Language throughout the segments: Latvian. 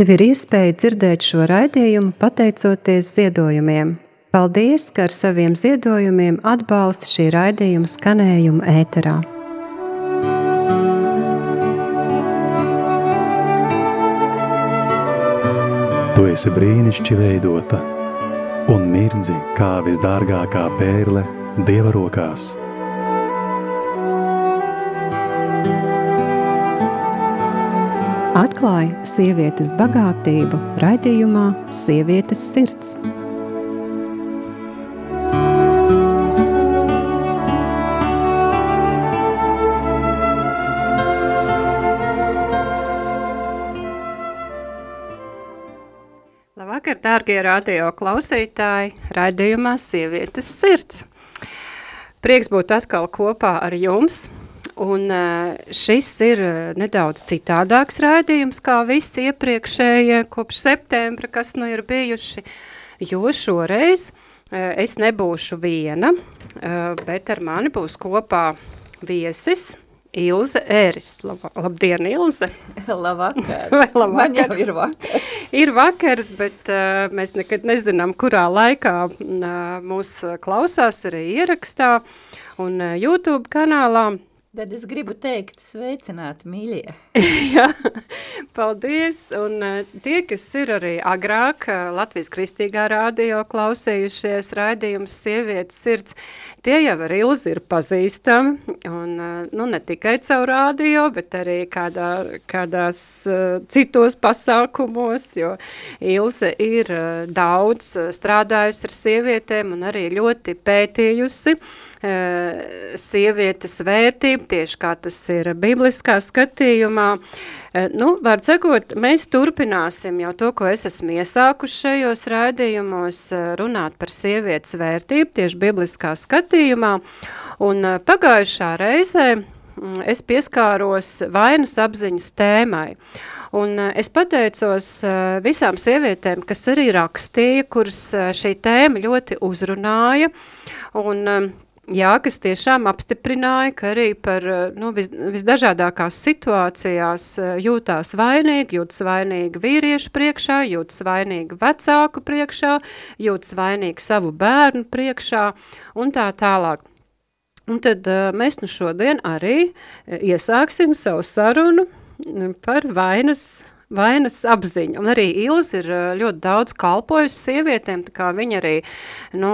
Tev ir iespēja dzirdēt šo raidījumu pateicoties ziedojumiem. Paldies, ka ar saviem ziedojumiem atbalsti šī raidījuma skanējumu ēterā. Tu esi brīnišķīgi veidota un mirdzi kā visdārgākā pērle Dieva rokās. Atklāja sievietes bagātību raidījumā Sievietes sirds. Dārgie radio klausītāji, raidījumā Sievietes sirds. Prieks būt atkal kopā ar jums, un šis ir nedaudz citādāks raidījums, kā visi iepriekšējie kopš septembra, kas nu ir bijuši, jo šoreiz es nebūšu viena, bet ar mani būs kopā viesis, Ilze Ēris. Lab, labdien, Ilze! Labvakar! Vai labvakar? Man jau ir vakars. ir vakars, bet mēs nekad nezinām, kurā laikā mūs klausās arī ierakstā un YouTube kanālā. Tad es gribu teikt, sveicināti, mīļie. Jā, paldies. Un uh, tie, kas ir arī agrāk uh, Latvijas kristīgā rādio klausējušies raidījums sievietes sirds, tie jau ar Ilzi ir pazīstami. Un, uh, nu, ne tikai caur rādio, bet arī kādā, kādās citos pasākumos, jo Ilze ir daudz strādājusi ar sievietēm un arī ļoti pētījusi Eh, sievietes vērtību, tieši kā tas ir bibliskā skatījumā. Eh, nu, var sakot, mēs turpināsim jau to, ko es esmu iesākuši šajos raidījumos, eh, runāt par sievietes vērtību, tieši bibliskā skatījumā. Un pagājušā reizē mm, es pieskāros vainas apziņas tēmai. Un es pateicos visām sievietēm, kas arī rakstīja, kuras šī tēma ļoti uzrunāja. Un, Jā, kas tiešām apstiprināja, ka arī par nu, vis, visdažādākās situācijās jūtās vainīgi, jūtas vainīgi vīriešu priekšā, jūtas vainīgi vecāku priekšā, jūtas vainīgi savu bērnu priekšā un tā tālāk. Un tad mēs nu šodien arī iesāksim savu sarunu par vainas vainas apziņa. Un arī Ilis ir ļoti daudz kalpojusi sievietēm, tā kā viņa arī, nu,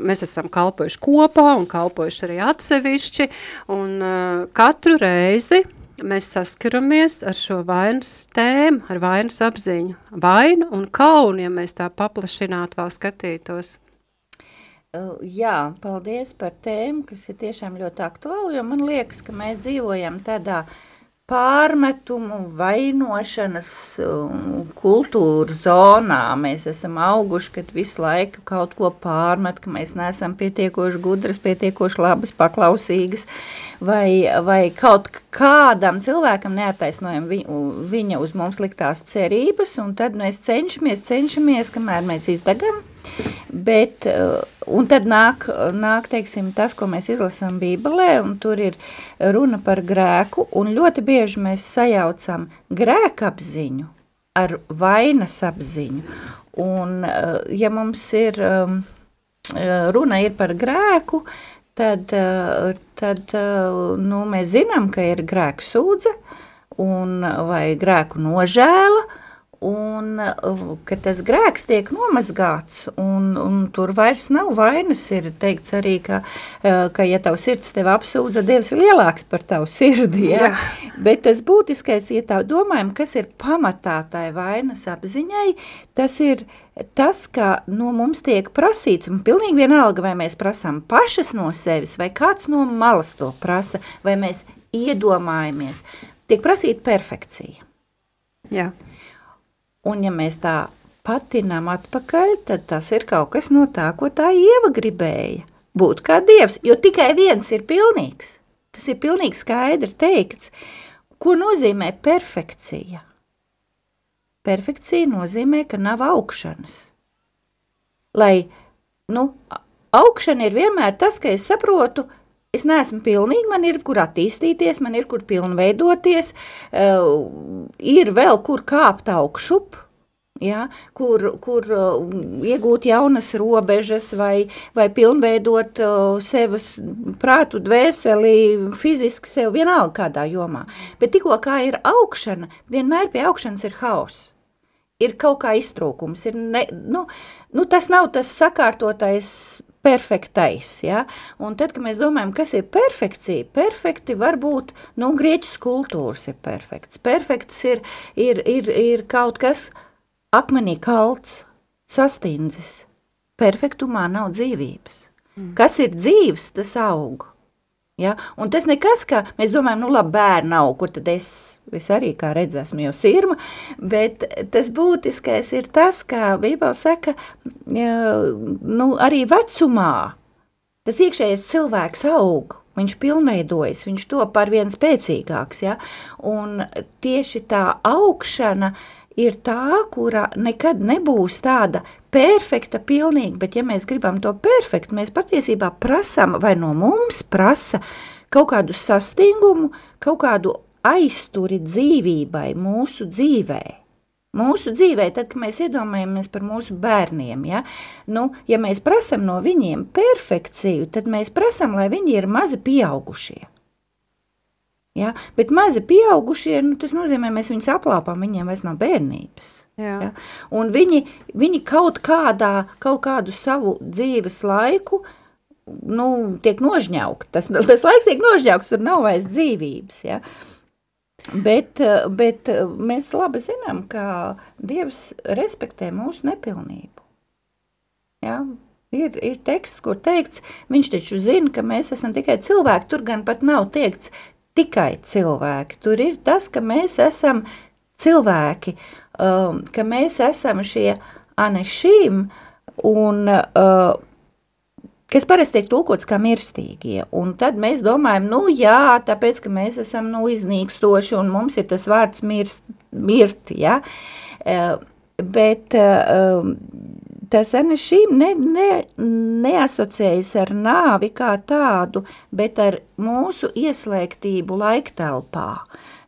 mēs esam kalpojuši kopā un kalpojuši arī atsevišķi, un uh, katru reizi mēs saskaramies ar šo vainas tēmu, ar vainas apziņu. Vainu un kaunu, ja mēs tā paplašinātu vēl skatītos. Jā, paldies par tēmu, kas ir tiešām ļoti aktuāla, jo man liekas, ka mēs dzīvojam tādā uh, pārmetumu, vainošanas um, kultūru zonā. Mēs esam auguši, kad visu laiku kaut ko pārmet, ka mēs neesam pietiekoši gudras, pietiekoši labas, paklausīgas, vai, vai kaut kādam cilvēkam neataisnojam viņu, viņa uz mums liktās cerības, un tad mēs cenšamies, cenšamies, kamēr mēs izdegam, Bet, uh, un tad nāk, nāk teiksim, tas, ko mēs izlasām Bībelē, un tur ir runa par grēku, un ļoti bieži mēs sajaucam grēka apziņu ar vainas apziņu. Un, uh, ja mums ir um, uh, runa ir par grēku, tad, tad nu, mēs zinām, ka ir grēku sūdze un, vai grēku nožēla, un uh, ka tas grēks tiek nomazgāts, un, un tur vairs nav vainas. Ir teikts arī, ka, uh, ka ja tavs sirds tev apsūdza, Dievs ir lielāks par tavu sirdi. Ja? Jā. Bet tas būtiskais, ja tā domājam, kas ir pamatā tai vainas apziņai, tas ir tas, ka no mums tiek prasīts, un pilnīgi vienalga, vai mēs prasām pašas no sevis, vai kāds no malas to prasa, vai mēs iedomājamies, tiek prasīta perfekcija. Jā. Un ja mēs tā patinām atpakaļ, tad tas ir kaut kas no tā, ko tā ieva gribēja. Būt kā dievs, jo tikai viens ir pilnīgs. Tas ir pilnīgi skaidri teikts. Ko nozīmē perfekcija? Perfekcija nozīmē, ka nav augšanas. Lai, nu, augšana ir vienmēr tas, ka es saprotu, es neesmu pilnīgi, man ir kur attīstīties, man ir kur pilnveidoties, uh, ir vēl kur kāpt augšup, ja, kur, kur uh, iegūt jaunas robežas vai, vai pilnveidot uh, sevas prātu, dvēseli, fiziski sev vienalga kādā jomā. Bet tikko kā ir augšana, vienmēr pie augšanas ir hauss. Ir kaut kā iztrūkums, ir ne, nu, nu, tas nav tas sakārtotais perfektais, ja? un tad, kad mēs domājam, kas ir perfekcija, perfekti var būt, nu, grieķis kultūras ir perfekts, perfekts ir, ir, ir, ir kaut kas, akmenī kalts, sastindzis, perfektumā nav dzīvības. Mm. Kas ir dzīves, tas aug. Ja? Un tas nekas, ka mēs domājam, nu labi, bērnu nav, kur tad es, es arī, kā redz, esmu jau sirma, bet tas būtiskais ir tas, kā Bībele saka, nu arī vecumā tas iekšējais cilvēks aug, viņš pilnveidojas, viņš to par vien spēcīgāks, ja? un tieši tā augšana, uh, ir tā, kura nekad nebūs tāda perfekta, pilnīga, bet ja mēs gribam to perfektu, mēs patiesībā prasam vai no mums prasa kaut kādu sastingumu, kaut kādu aizturi dzīvībai mūsu dzīvē. Mūsu dzīvē, tad, kad mēs iedomājamies par mūsu bērniem, ja, nu, ja mēs prasam no viņiem perfekciju, tad mēs prasam, lai viņi ir mazi pieaugušie. Ja? Bet mazi pieaugušie, nu, tas nozīmē, mēs viņus aplāpām, viņiem vairs nav bērnības. Jā. Ja? Un viņi, viņi kaut kādā, kaut kādu savu dzīves laiku, nu, tiek nožņaukt. Tas, tas laiks tiek nožņaukts, tur nav vairs dzīvības. Ja? Bet, bet mēs labi zinām, ka Dievs respektē mūsu nepilnību. Ja? Ir, ir teksts, kur teikts, viņš taču zina, ka mēs esam tikai cilvēki. Tur gan pat nav teikts tikai cilvēki. Tur ir tas, ka mēs esam cilvēki, um, ka mēs esam šie anešīm un uh, kas parasti tiek tulkots kā mirstīgie. Un tad mēs domājam, nu jā, tāpēc, ka mēs esam nu, iznīkstoši un mums ir tas vārds mirst, mirt, ja? Uh, bet uh, um, tas šīm ne, ne, neasociējas ar nāvi kā tādu, bet ar mūsu ieslēgtību laiktelpā.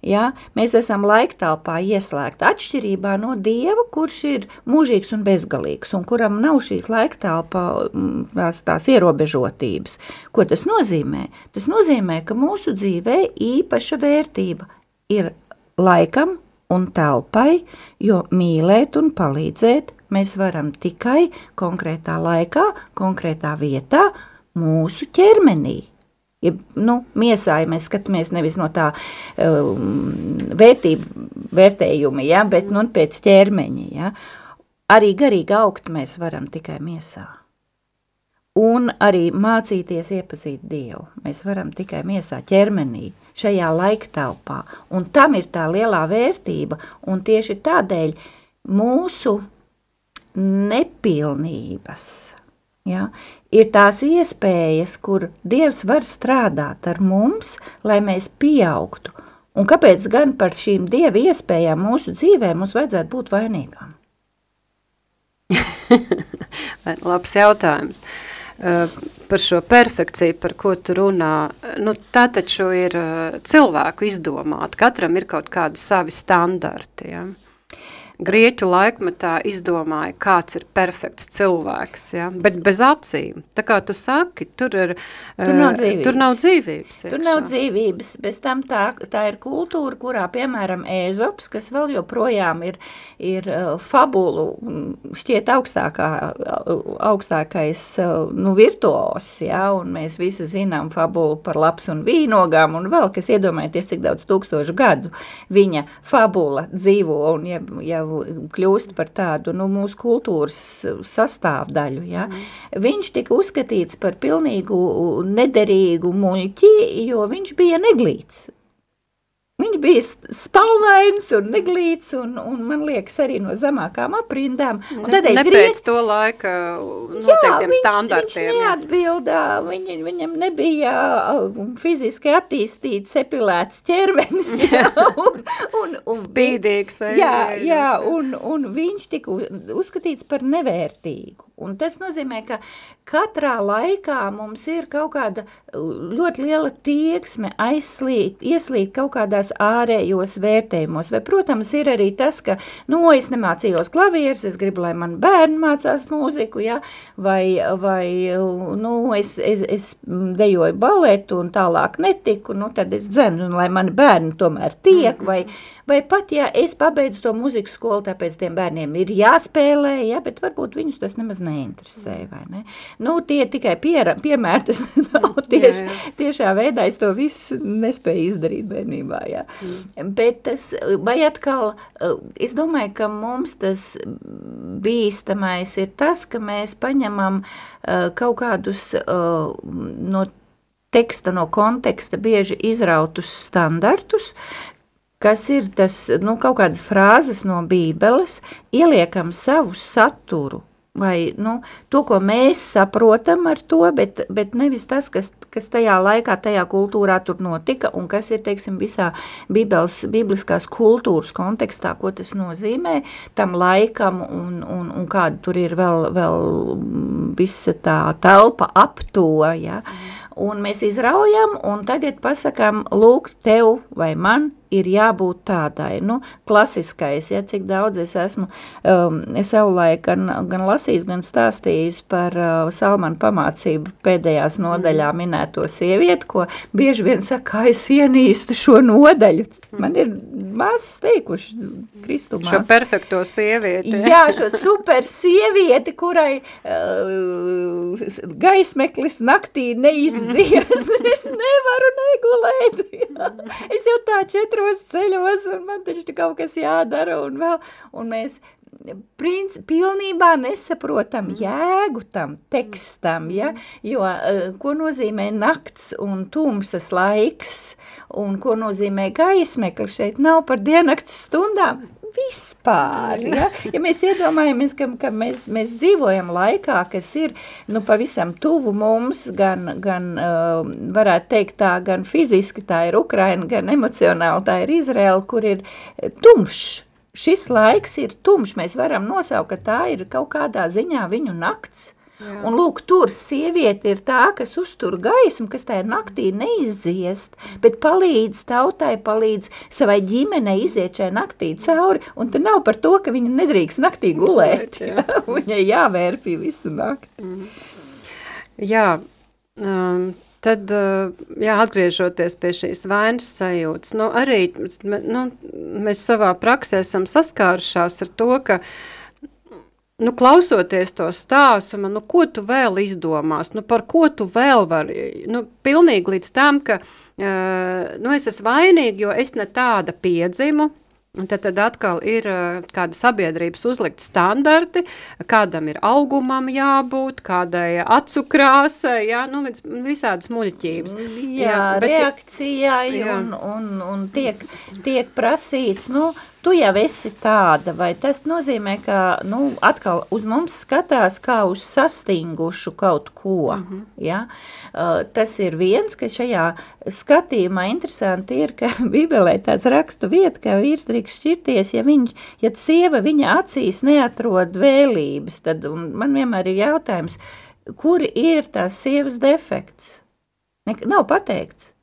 Ja? Mēs esam laiktelpā ieslēgti atšķirībā no Dieva, kurš ir mūžīgs un bezgalīgs, un kuram nav šīs laiktelpā tās, tās ierobežotības. Ko tas nozīmē? Tas nozīmē, ka mūsu dzīvē īpaša vērtība ir laikam un telpai, jo mīlēt un palīdzēt mēs varam tikai konkrētā laikā, konkrētā vietā, mūsu ķermenī. Ja, nu, miesā, ja mēs skatāmies nevis no tā um, vērtību vērtējuma, ja, bet nu, pēc ķermeņa. Ja. Arī garīgi augt mēs varam tikai miesā. Un arī mācīties iepazīt Dievu. Mēs varam tikai miesā ķermenī, šajā laiktelpā. Un tam ir tā lielā vērtība. Un tieši tādēļ mūsu nepilnības. Ja? Ir tās iespējas, kur Dievs var strādāt ar mums, lai mēs pieaugtu. Un kāpēc gan par šīm Dieva iespējām mūsu dzīvē mums vajadzētu būt vainīgām? Labs jautājums. Uh, par šo perfekciju, par ko tu runā, nu, tā taču ir uh, cilvēku izdomāta. Katram ir kaut kādi savi standarti. Ja? Grieķu laikmetā izdomāja, kāds ir perfekts cilvēks, ja? bet bez acīm. Tā kā tu saki, tur, ir, tur nav eh, dzīvības. Tur nav dzīvības, tur nav dzīvības bez tam tā, tā ir kultūra, kurā, piemēram, Ēzops, kas vēl joprojām ir, ir uh, fabulu, šķiet augstākā, augstākais uh, nu, virtuos, ja? un mēs visi zinām fabulu par labs un vīnogām, un vēl, kas iedomājieties, cik daudz tūkstošu gadu viņa fabula dzīvo, un ja, ja kļūst par tādu nu, mūsu kultūras sastāvdaļu. Ja? Mm. Viņš tika uzskatīts par pilnīgu nederīgu muļķi, jo viņš bija neglīts. Viņš bija spalvains un neglīts, un, un man liekas, arī no zemākām aprindām. Un ne griet... pēc to laika noteiktiem Jā, standartiem. Viņš neatbildā, viņ, viņam nebija fiziski attīstīts, epilēts ķermenis. Jā, un, un, un, Spīdīgs. Jā, jā, un, un viņš tika uzskatīts par nevērtīgu. Un tas nozīmē, ka katrā laikā mums ir kaut kāda ļoti liela tieksme aizslīt, ieslīt kaut kādās ārējos vērtējumos. Vai, protams, ir arī tas, ka, nu, es nemācījos klavieres, es gribu, lai man bērni mācās mūziku, ja? vai, vai, nu, es, es, es dejoju baletu un tālāk netiku, nu, tad es dzenu, lai mani bērni tomēr tiek, vai, vai pat, ja es pabeidzu to mūzikas skolu, tāpēc tiem bērniem ir jāspēlē, ja? bet varbūt viņus tas nemaz neinteresē, ne? Nu, tie tikai piera, piemēri, tas nav tieši, jā, jā. tiešā veidā, es to visu nespēju izdarīt bērnībā, jā. Mm. Bet tas, vai atkal, es domāju, ka mums tas bīstamais ir tas, ka mēs paņemam uh, kaut kādus uh, no teksta, no konteksta bieži izrautus standartus, kas ir tas, nu, kaut kādas frāzes no bībeles, ieliekam savu saturu vai nu, to, ko mēs saprotam ar to, bet, bet nevis tas, kas, kas tajā laikā, tajā kultūrā tur notika un kas ir, teiksim, visā bībeles, bibliskās kultūras kontekstā, ko tas nozīmē tam laikam un, un, un kāda tur ir vēl, vēl visa tā telpa ap to, ja, un mēs izraujam un tagad pasakam, lūk, tev vai man ir jābūt tādai, nu, klasiskais, ja, cik daudz es esmu um, savulaik gan, gan lasījis, gan stāstījis par uh, Salmanu pamācību pēdējās nodaļā mm. minēto sievieti, ko bieži vien saka, es ienīstu šo nodaļu. Mm. Man ir māsas teikuši, Kristu māsas. Šo perfekto sievieti. Jā, šo super sievieti, kurai uh, gaismeklis naktī neizdzies. es nevaru negulēt. Jā. Es jau tā četros ceļos, un man taču kaut kas jādara, un vēl, un mēs princi, pilnībā nesaprotam jēgu tam tekstam, ja? jo uh, ko nozīmē nakts un tumsas laiks, un ko nozīmē gaismekli šeit nav par diennakts stundām, vispār. Ja, ja mēs iedomājamies, ka, ka mēs, mēs dzīvojam laikā, kas ir nu, pavisam tuvu mums, gan, gan uh, varētu teikt tā, gan fiziski tā ir Ukraina, gan emocionāli tā ir Izraela, kur ir tumšs. Šis laiks ir tumšs, mēs varam nosaukt, ka tā ir kaut kādā ziņā viņu nakts. Jā. Un lūk, tur sieviete ir tā, kas uztur gaismu, kas tajā naktī neizdziest, bet palīdz tautai, palīdz savai ģimenei iziet šajā naktī cauri, un te nav par to, ka viņa nedrīkst naktī gulēt, jā. viņai jāvērpī visu nakti. Mm. Jā, um, tad, uh, jā, atgriežoties pie šīs vainas sajūtas, nu, arī nu, mēs savā praksē esam saskārušās ar to, ka uh, Nu, klausoties to stāstu, man, nu, ko tu vēl izdomās, nu, par ko tu vēl vari, nu, pilnīgi līdz tam, ka, uh, nu, es esmu vainīga, jo es ne tāda piedzimu, Un tad, tad atkal ir uh, kāda sabiedrības uzlikta standarti, kādam ir augumam jābūt, kādai acu krāsai, jā, nu, visādas muļķības. Jā, jā bet, reakcijai jā. Un, un, un tiek, tiek prasīts, nu, tu jau esi tāda, vai tas nozīmē, ka, nu, atkal uz mums skatās kā uz sastingušu kaut ko, mm -hmm. ja? Uh, tas ir viens, ka šajā skatījumā interesanti ir, ka Bībelē tāds rakstu vieta, ka vīrs drīkst šķirties, ja viņš, ja sieva viņa acīs neatrod vēlības, tad man vienmēr ir jautājums, kuri ir tās sievas defekts? Ne, nav pateikts.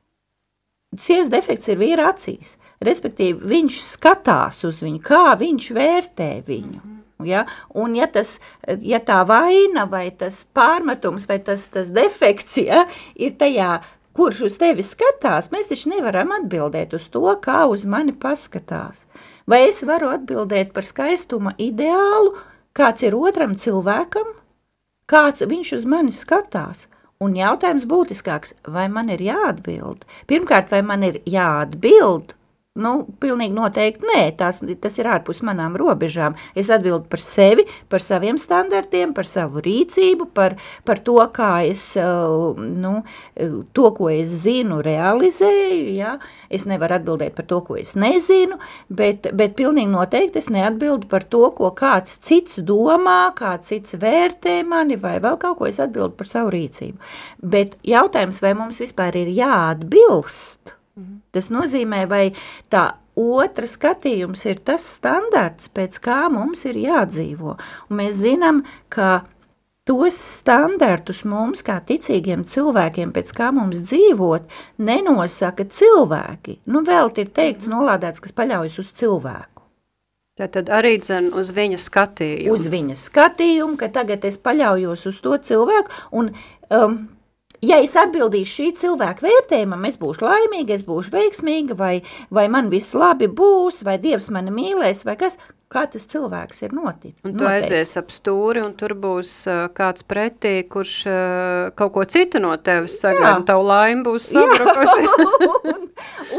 Sievas defekts ir vīra acīs. Respektīvi, viņš skatās uz viņu, kā viņš vērtē viņu. Mm -hmm. Ja? Un ja, tas, ja tā vaina vai tas pārmetums vai tas, tas defekts ja, ir tajā, kurš uz tevi skatās, mēs taču nevaram atbildēt uz to, kā uz mani paskatās. Vai es varu atbildēt par skaistuma ideālu, kāds ir otram cilvēkam, kāds viņš uz mani skatās? Un jautājums būtiskāks, vai man ir jāatbild? Pirmkārt, vai man ir jāatbild Nu, pilnīgi noteikti nē, tas, tas ir ārpus manām robežām. Es atbildu par sevi, par saviem standartiem, par savu rīcību, par, par to, kā es, uh, nu, to, ko es zinu, realizēju. Ja? Es nevaru atbildēt par to, ko es nezinu, bet, bet pilnīgi noteikti es neatbildu par to, ko kāds cits domā, kāds cits vērtē mani, vai vēl kaut ko es atbildu par savu rīcību. Bet jautājums, vai mums vispār ir jāatbilst, Tas nozīmē, vai tā otra skatījums ir tas standarts, pēc kā mums ir jādzīvo. Un mēs zinām, ka tos standartus mums, kā ticīgiem cilvēkiem, pēc kā mums dzīvot, nenosaka cilvēki. Nu, vēl ir teikts, nolādēts, kas paļaujas uz cilvēku. Tad arī dzen uz viņa skatījumu. Uz viņa skatījumu, ka tagad es paļaujos uz to cilvēku, un um, ja es atbildīšu šī cilvēka vērtējumam, es būšu laimīga, es būšu veiksmīga, vai, vai man viss labi būs, vai Dievs mani mīlēs, vai kas, kā tas cilvēks ir notic. Un tu noteikti. aizies ap stūri, un tur būs uh, kāds pretī, kurš uh, kaut ko citu no tevis sagaida, un tavu laimi būs sabrukusi. un,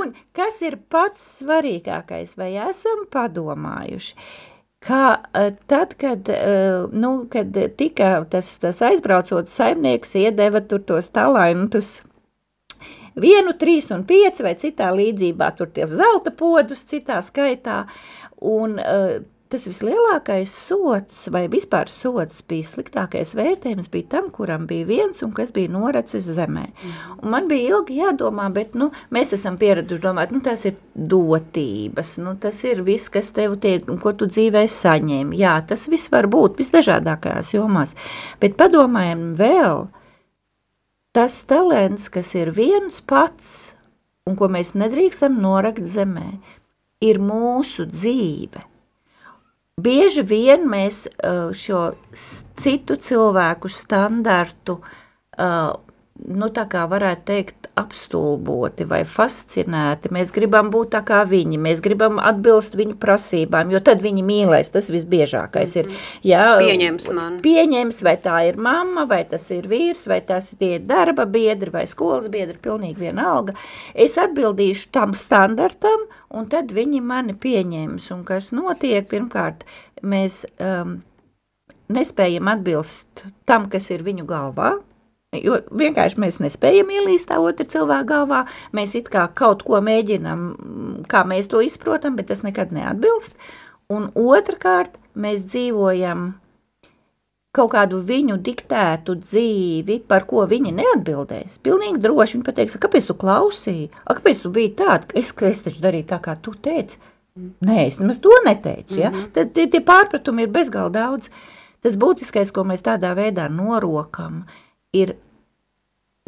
un kas ir pats svarīgākais, vai esam padomājuši? Kā uh, tad, kad, uh, nu, kad tika tas, tas aizbraucot saimnieks iedeva tur tos talantus, vienu, trīs un pieci vai citā līdzībā, tur tie zelta podus citā skaitā, un uh, tas vislielākais sots vai vispār sots bija sliktākais vērtējums bija tam, kuram bija viens un kas bija noracis zemē. Un man bija ilgi jādomā, bet nu, mēs esam pieraduši domāt, nu tas ir dotības, nu tas ir viss, kas tev tiek, ko tu dzīvē saņēmi. Jā, tas viss var būt visdažādākajās jomās, bet padomājam vēl, tas talents, kas ir viens pats un ko mēs nedrīkstam norakt zemē, ir mūsu dzīve. Bieži vien mēs uh, šo citu cilvēku standartu uh, nu, tā kā varētu teikt, apstulboti vai fascinēti. Mēs gribam būt tā kā viņi, mēs gribam atbilst viņu prasībām, jo tad viņi mīlēs, tas visbiežākais ir. Mhm. Jā, pieņems man. Pieņems, vai tā ir mamma, vai tas ir vīrs, vai tas ir darba biedri, vai skolas biedri, pilnīgi vienalga. Es atbildīšu tam standartam, un tad viņi mani pieņems. Un kas notiek, pirmkārt, mēs um, nespējam atbilst tam, kas ir viņu galvā, Jo vienkārši mēs nespējam ielīst tā otra cilvēka galvā. Mēs it kā kaut ko mēģinam, kā mēs to izprotam, bet tas nekad neatbilst. Un otrkārt, mēs dzīvojam kaut kādu viņu diktētu dzīvi, par ko viņi neatbildēs. Pilnīgi droši viņi pateiks, kāpēc tu klausīji? A, kāpēc tu biji tāda? Es, es taču darīju tā, kā tu teici. Nē, es nemaz to neteicu. Ja? Mm -hmm. Tad tie, tie pārpratumi ir bezgalīgi daudz. Tas būtiskais, ko mēs tādā veidā norokam, ir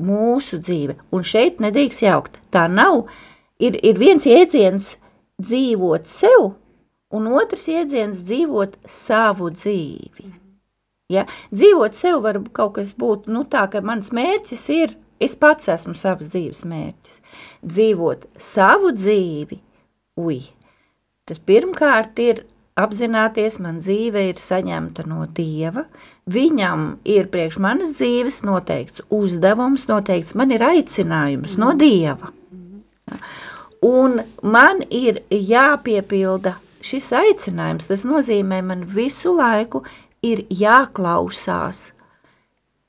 mūsu dzīve. Un šeit nedrīkst jaukt. Tā nav. Ir, ir viens jēdziens dzīvot sev, un otrs jēdziens dzīvot savu dzīvi. Ja? Dzīvot sev var kaut kas būt nu, tā, ka mans mērķis ir, es pats esmu savs dzīves mērķis. Dzīvot savu dzīvi, ui, tas pirmkārt ir apzināties, man dzīve ir saņemta no Dieva, viņam ir priekš manas dzīves noteikts uzdevums, noteikts man ir aicinājums no Dieva. Un man ir jāpiepilda šis aicinājums, tas nozīmē man visu laiku ir jāklausās,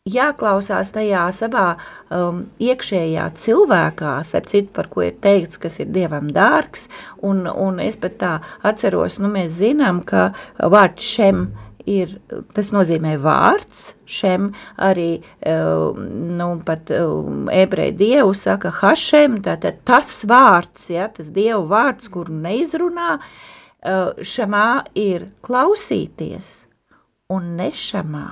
jāklausās tajā savā um, iekšējā cilvēkā, ap citu, par ko ir teikts, kas ir Dievam dārgs, un, un es pat tā atceros, nu mēs zinām, ka vārds šem, mm ir, tas nozīmē vārds, šem arī, eh, nu, pat eh, ebreju dievu saka hašem, tātad tas vārds, ja, tas dievu vārds, kuru neizrunā, eh, šamā ir klausīties, un nešamā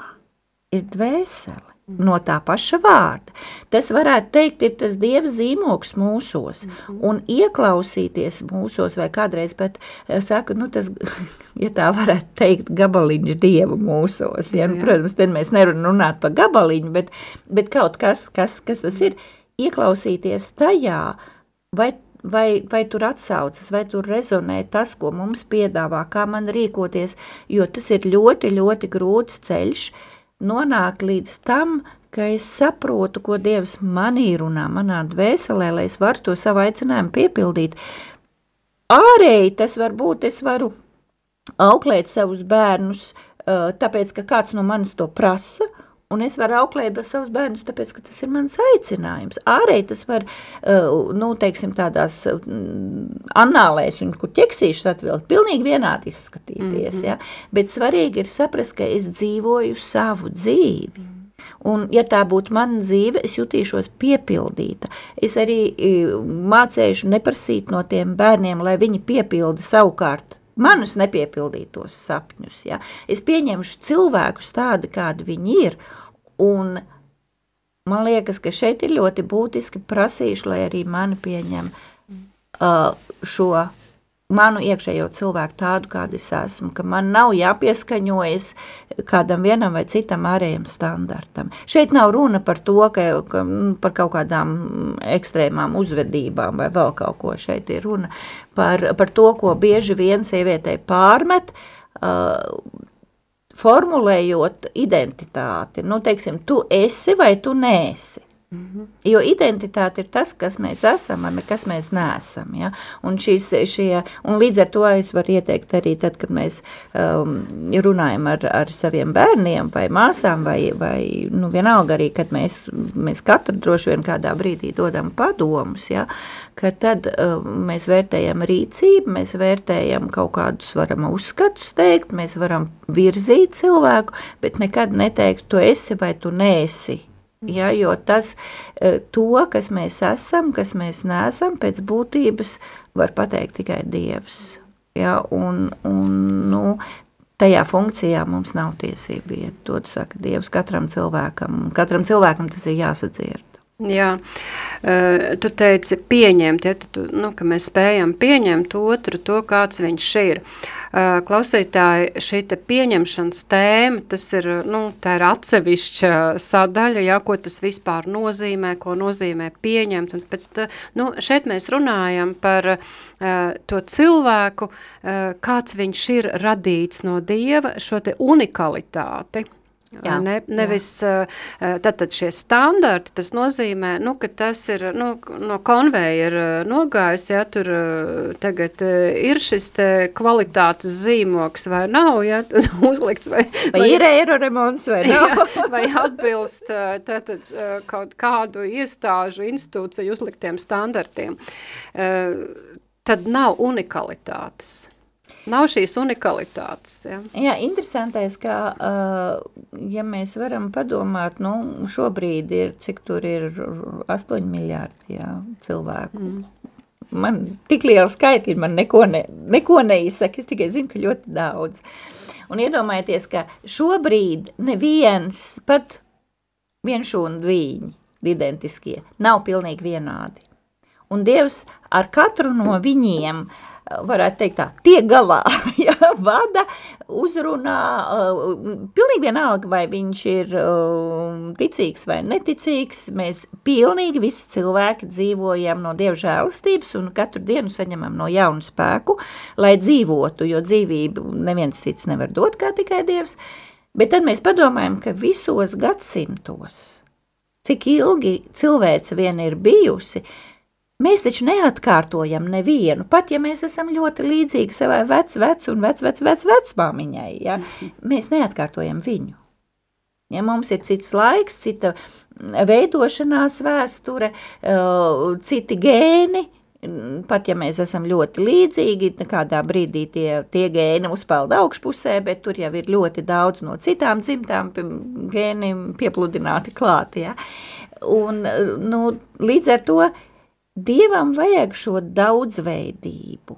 ir dvēsele no tā paša vārda. Tas varētu teikt, ir tas dieva zīmoks mūsos, mm -hmm. un ieklausīties mūsos, vai kādreiz pat eh, saka, nu tas, ja tā varētu teikt, gabaliņš dievu mūsos, ja, nu, protams, tad mēs nerunāt par gabaliņu, bet, bet kaut kas, kas, kas tas ir, ieklausīties tajā, vai vai, vai tur atsaucas, vai tur rezonē tas, ko mums piedāvā, kā man rīkoties, jo tas ir ļoti, ļoti grūts ceļš, uh, nonākt līdz tam, ka es saprotu, ko Dievs manī runā, manā dvēselē, lai es varu to savu aicinājumu piepildīt. Ārēji tas var būt, es varu auklēt savus bērnus, tāpēc, ka kāds no manis to prasa, un es varu auklēt savus bērnus, tāpēc, ka tas ir mans aicinājums. Ārēji tas var, uh, nu, teiksim, tādās mm, anālēs, un kur ķeksīšus atvilkt, pilnīgi vienādi izskatīties, mm -hmm. ja? bet svarīgi ir saprast, ka es dzīvoju savu dzīvi. Un, ja tā būtu mana dzīve, es jutīšos piepildīta. Es arī mācēšu neprasīt no tiem bērniem, lai viņi piepilda savukārt manus nepiepildītos sapņus. Ja? Es pieņemšu cilvēkus tādi, kādi viņi ir, un man liekas, ka šeit ir ļoti būtiski prasīšu, lai arī mani pieņem uh, šo manu iekšējo cilvēku tādu, kādu es esmu, ka man nav jāpieskaņojas kādam vienam vai citam ārējam standartam. Šeit nav runa par to, ka, ka mm, par kaut kādām ekstrēmām uzvedībām vai vēl kaut ko. Šeit ir runa par, par to, ko bieži vien sievietei pārmet, uh, formulējot identitāti. Nu, teiksim, tu esi vai tu neesi. Mm -hmm. Jo identitāte ir tas, kas mēs esam, vai kas mēs neesam. Ja? Un, šis, šie, un līdz ar to es varu ieteikt arī tad, kad mēs um, runājam ar, ar saviem bērniem vai māsām, vai, vai nu, vienalga arī, kad mēs, mēs katru droši vien kādā brīdī dodam padomus, ja? ka tad um, mēs vērtējam rīcību, mēs vērtējam kaut kādus varam uzskatus teikt, mēs varam virzīt cilvēku, bet nekad neteikt, tu esi vai tu neesi Ja, jo tas, e, to, kas mēs esam, kas mēs neesam, pēc būtības var pateikt tikai Dievs. Ja, un, un, nu, tajā funkcijā mums nav tiesība iet. To saka Dievs katram cilvēkam. Katram cilvēkam tas ir jāsadzird. Jā, tu teici pieņemt, ja, tu, nu, ka mēs spējam pieņemt otru to, kāds viņš ir. Klausītāji, šī te pieņemšanas tēma, tas ir, nu, tā ir atsevišķa sadaļa, ja, ko tas vispār nozīmē, ko nozīmē pieņemt, un, bet, nu, šeit mēs runājam par to cilvēku, kāds viņš ir radīts no Dieva, šo te unikalitāti. Jā, ne, nevis tātad šie standarti, tas nozīmē, nu, ka tas ir nu, no konveja ir nogājis, ja tur tagad ir šis te kvalitātes zīmoks vai nav, ja uzlikts vai, vai, vai ir eiro remonts vai nav. Jā, vai atbilst tātad kaut kādu iestāžu institūciju uzliktiem standartiem. Tad nav unikalitātes. Nav šīs unikalitātes. Ja? Jā, interesantais, ka, uh, ja mēs varam padomāt, nu, šobrīd ir, cik tur ir 8 miljārdi jā, cilvēku. Mm. Man tik liela skaitļi, man neko, ne, neko neizsaka, es tikai zinu, ka ļoti daudz. Un iedomājieties, ka šobrīd neviens, pat vienšūnu dvīņi, identiskie, nav pilnīgi vienādi. Un Dievs ar katru no viņiem uh, varētu teikt tā, tiek galā, ja, vada, uzrunā, uh, pilnīgi vienalga, vai viņš ir uh, ticīgs vai neticīgs, mēs pilnīgi visi cilvēki dzīvojam no Dieva žēlastības un katru dienu saņemam no jaunu spēku, lai dzīvotu, jo dzīvību neviens cits nevar dot kā tikai Dievs, bet tad mēs padomājam, ka visos gadsimtos, cik ilgi cilvēce vien ir bijusi, Mēs taču neatkārtojam nevienu, pat ja mēs esam ļoti līdzīgi savai vec, vec un vec, vec, vec, vecmāmiņai, ja? mēs neatkārtojam viņu. Ja mums ir cits laiks, cita veidošanās vēsture, citi gēni, pat ja mēs esam ļoti līdzīgi, kādā brīdī tie, tie gēni uzpeld augšpusē, bet tur jau ir ļoti daudz no citām dzimtām gēni piepludināti klāt. Ja? Un, nu, līdz ar to Dievam vajag šo daudzveidību,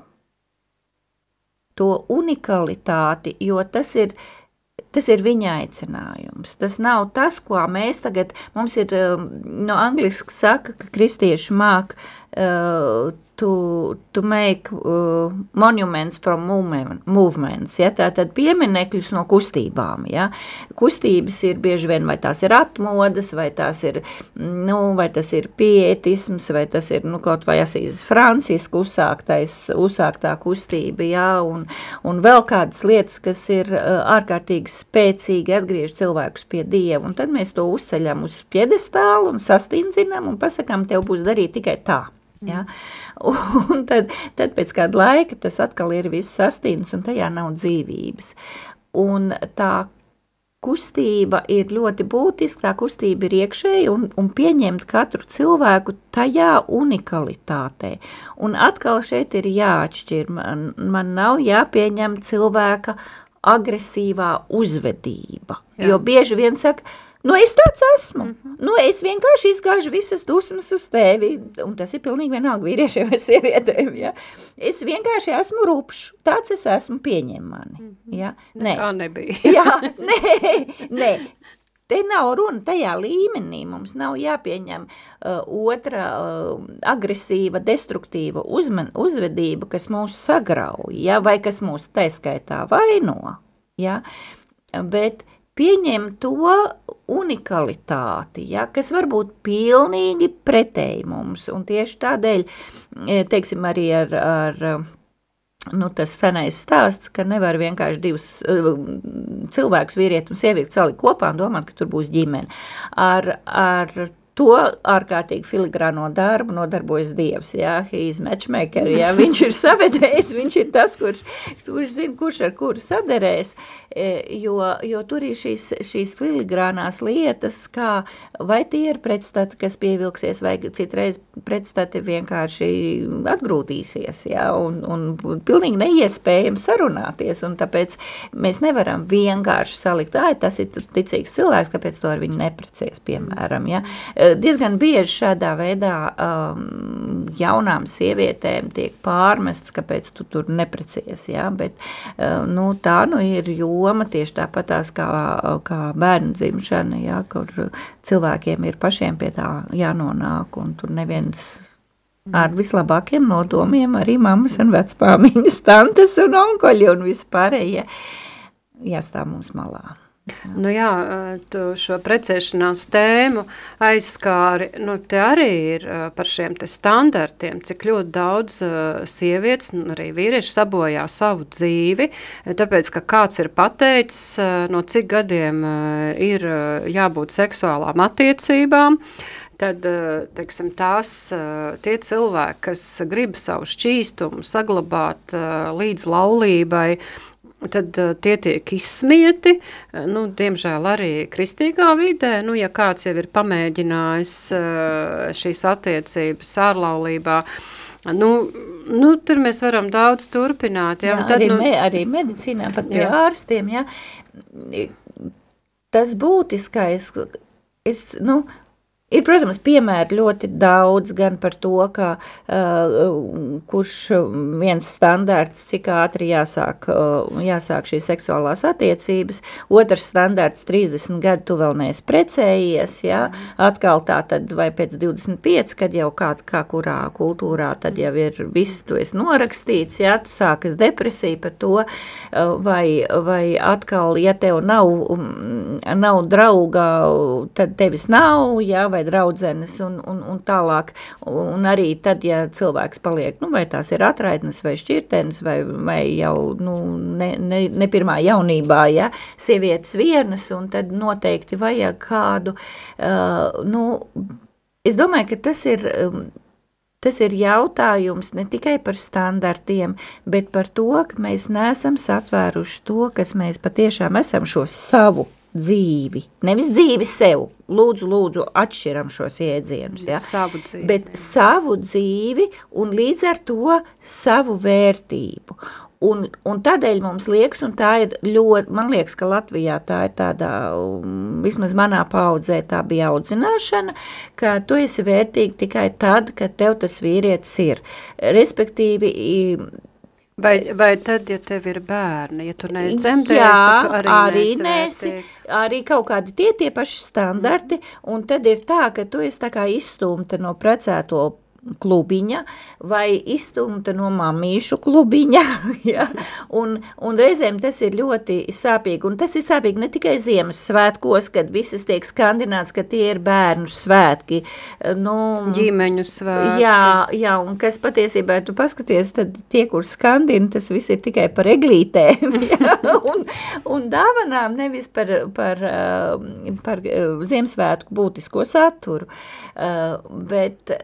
to unikalitāti, jo tas ir, tas ir viņa aicinājums. Tas nav tas, ko mēs tagad, mums ir, um, no angliski saka, ka kristieši māk uh, to, to make uh, monuments from movement, movements, ja, tātad pieminekļus no kustībām, ja. Kustības ir bieži vien, vai tās ir atmodas, vai tās ir, nu, vai tas ir pietisms, vai tas ir, nu, kaut vai Asīzes Francisku uzsāktais, uzsāktā kustība, ja, un, un vēl kādas lietas, kas ir uh, ārkārtīgi spēcīgi atgriež cilvēkus pie Dieva, un tad mēs to uzceļam uz piedestālu un sastindzinam un pasakām, tev būs darīt tikai tā. Ja? Un tad, tad pēc kāda laika tas atkal ir viss sastīns un tajā nav dzīvības. Un tā kustība ir ļoti būtiska, tā kustība ir iekšēja un, un pieņemt katru cilvēku tajā unikalitātē. Un atkal šeit ir jāatšķir, man, man nav jāpieņem cilvēka agresīvā uzvedība, Jā. jo bieži vien saka, Nu, es tāds esmu. Mm -hmm. Nu, es vienkārši izgāžu visas dusmas uz tevi, tas ir pilnīgi vienalga vīriešiem vai sievietēm, ja. Es vienkārši esmu rupšs, tāds es esmu, pieņem mani, mm -hmm. ja. Nē. Nekā nebija. Jā, nē, nē. Te nav runa tajā līmenī, mums nav jāpieņem uh, otra uh, agresīva, destruktīva uzman, uzvedība, kas mūs sagrauj, ja, vai kas mūs taiskaitā vaino, ja, bet uh, pieņem to unikalitāti, ja, kas var būt pilnīgi pretēji mums, un tieši tādēļ, e, teiksim, arī ar, ar nu, tas senais stāsts, ka nevar vienkārši divus uh, cilvēkus, vīrieti un sievieti salikt kopā un domāt, ka tur būs ģimene. Ar, ar to ārkārtīgi filigrāno darbu nodarbojas Dievs, jā, he's matchmaker, jā, viņš ir savedējis, viņš ir tas, kurš, kurš zina, kurš ar kuru saderēs, e, jo, jo tur ir šīs, šīs filigrānās lietas, kā vai tie ir pretstati, kas pievilksies, vai citreiz pretstati vienkārši atgrūtīsies, jā, un, un pilnīgi neiespējami sarunāties, un tāpēc mēs nevaram vienkārši salikt, ai, tas ir ticīgs cilvēks, kāpēc to ar viņu neprecies, piemēram, jā, diezgan bieži šādā veidā um, jaunām sievietēm tiek pārmests, kāpēc tu tur neprecies, ja? bet uh, nu, tā nu ir joma tieši tāpatās kā, kā bērnu dzimšana, ja? kur cilvēkiem ir pašiem pie tā jānonāk un tur neviens ar vislabākiem nodomiem arī mammas un vecpāmiņas, tantes un onkoļi un vispārējie jāstāv mums malā. Nu jā, tu šo precēšanās tēmu aizskāri, nu te arī ir par šiem te standartiem, cik ļoti daudz sievietes, un arī vīrieši sabojā savu dzīvi, tāpēc, ka kāds ir pateicis, no cik gadiem ir jābūt seksuālām attiecībām, tad, teiksim, tās tie cilvēki, kas grib savu šķīstumu saglabāt līdz laulībai, tad uh, tie tiek izsmieti, uh, nu, diemžēl arī kristīgā vidē, nu, ja kāds jau ir pamēģinājis uh, šīs attiecības ārlaulībā, nu, nu, tur mēs varam daudz turpināt. Ja, jā, tad, arī, nu, me, arī medicīnā, pat pie jā. ārstiem, ja, tas būtiskais, es, nu, Ir, protams, piemēri ļoti daudz gan par to, ka uh, kurš viens standārts, cik ātri jāsāk, uh, jāsāk šīs seksuālās attiecības, otrs standārts 30 gadu tu vēl neesi precējies, ja? atkal tā tad vai pēc 25, kad jau kā, kā kurā kultūrā tad jau ir viss, tu esi norakstīts, ja? tu sākas depresija par to, uh, vai, vai atkal, ja tev nav, um, nav drauga, tad tevis nav, ja? vai draudzenes un, un, un tālāk. Un arī tad, ja cilvēks paliek, nu, vai tās ir atraitnes vai šķirtenes vai, vai jau nu, ne, ne, ne pirmā jaunībā, ja, sievietes vienas, un tad noteikti vajag kādu, uh, nu, es domāju, ka tas ir... Um, Tas ir jautājums ne tikai par standartiem, bet par to, ka mēs neesam satvēruši to, kas mēs patiešām esam šo savu dzīvi. Nevis dzīvi sev. Lūdzu, lūdzu, atšķiram šos iedzienus. Ja? Savu dzīvi. Bet savu dzīvi un līdz ar to savu vērtību. Un, un tādēļ mums liekas, un tā ir ļoti, man liekas, ka Latvijā tā ir tādā, um, vismaz manā paudzē tā bija audzināšana, ka tu esi vērtīgi tikai tad, kad tev tas vīrietis ir. Respektīvi, Vai, vai tad, ja tev ir bērni, ja tu neesi dzemdējis, Jā, tad arī, arī nesi, arī kaut kādi tie tie paši standarti, un tad ir tā, ka tu esi tā kā izstumta no precēto klubiņa vai izstumta no mamīšu klubiņa, ja? un, un reizēm tas ir ļoti sāpīgi, un tas ir sāpīgi ne tikai Ziemassvētkos, kad visas tiek skandināts, ka tie ir bērnu svētki. Nu, Ģimeņu svētki. Jā, jā, un kas patiesībā, tu paskaties, tad tie, kur skandina, tas viss ir tikai par eglītēm, ja? un, un dāvanām nevis par, par, par, par Ziemassvētku būtisko saturu, bet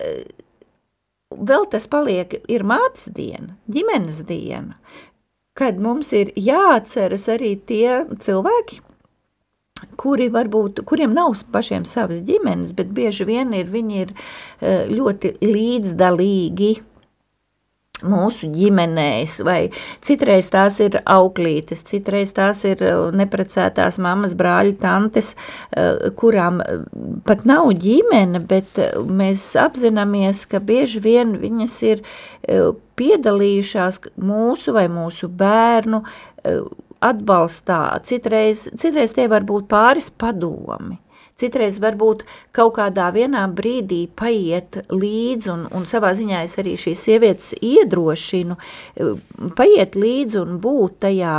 vēl tas paliek, ir mātes diena, ģimenes diena, kad mums ir jāatceras arī tie cilvēki, kuri varbūt, kuriem nav pašiem savas ģimenes, bet bieži vien ir, viņi ir eh, ļoti līdzdalīgi mūsu ģimenēs, vai citreiz tās ir auklītes, citreiz tās ir uh, neprecētās mammas, brāļi, tantes, uh, kurām uh, pat nav ģimene, bet mēs apzināmies, ka bieži vien viņas ir piedalījušās mūsu vai mūsu bērnu atbalstā, citreiz, citreiz tie var būt pāris padomi. Citreiz varbūt kaut kādā vienā brīdī paiet līdzi, un, un savā ziņā es arī šīs sievietes iedrošinu, eh, paiet līdzi un būt tajā,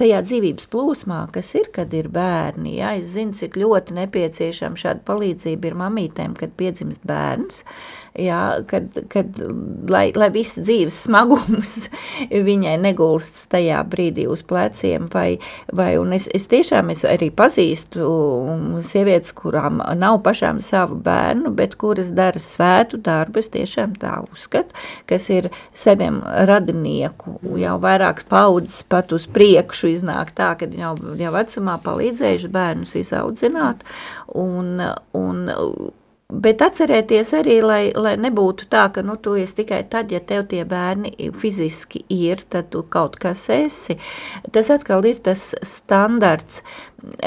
tajā dzīvības plūsmā, kas ir, kad ir bērni. Ja? Es zinu, cik ļoti nepieciešama šāda palīdzība ir mamītēm, kad piedzimst bērns. Jā, kad, kad, lai, lai viss dzīves smagums viņai negulst tajā brīdī uz pleciem, vai, vai un es, es tiešām es arī pazīstu sievietes, kurām nav pašām savu bērnu, bet kuras dara svētu darbu, es tiešām tā uzskatu, kas ir saviem radinieku, jau vairākas paudzes pat uz priekšu iznāk tā, kad jau, jau vecumā palīdzējuši bērnus izaudzināt, un, un Bet atcerēties arī, lai, lai nebūtu tā, ka nu, tu esi tikai tad, ja tev tie bērni fiziski ir, tad tu kaut kas esi. Tas atkal ir tas standarts.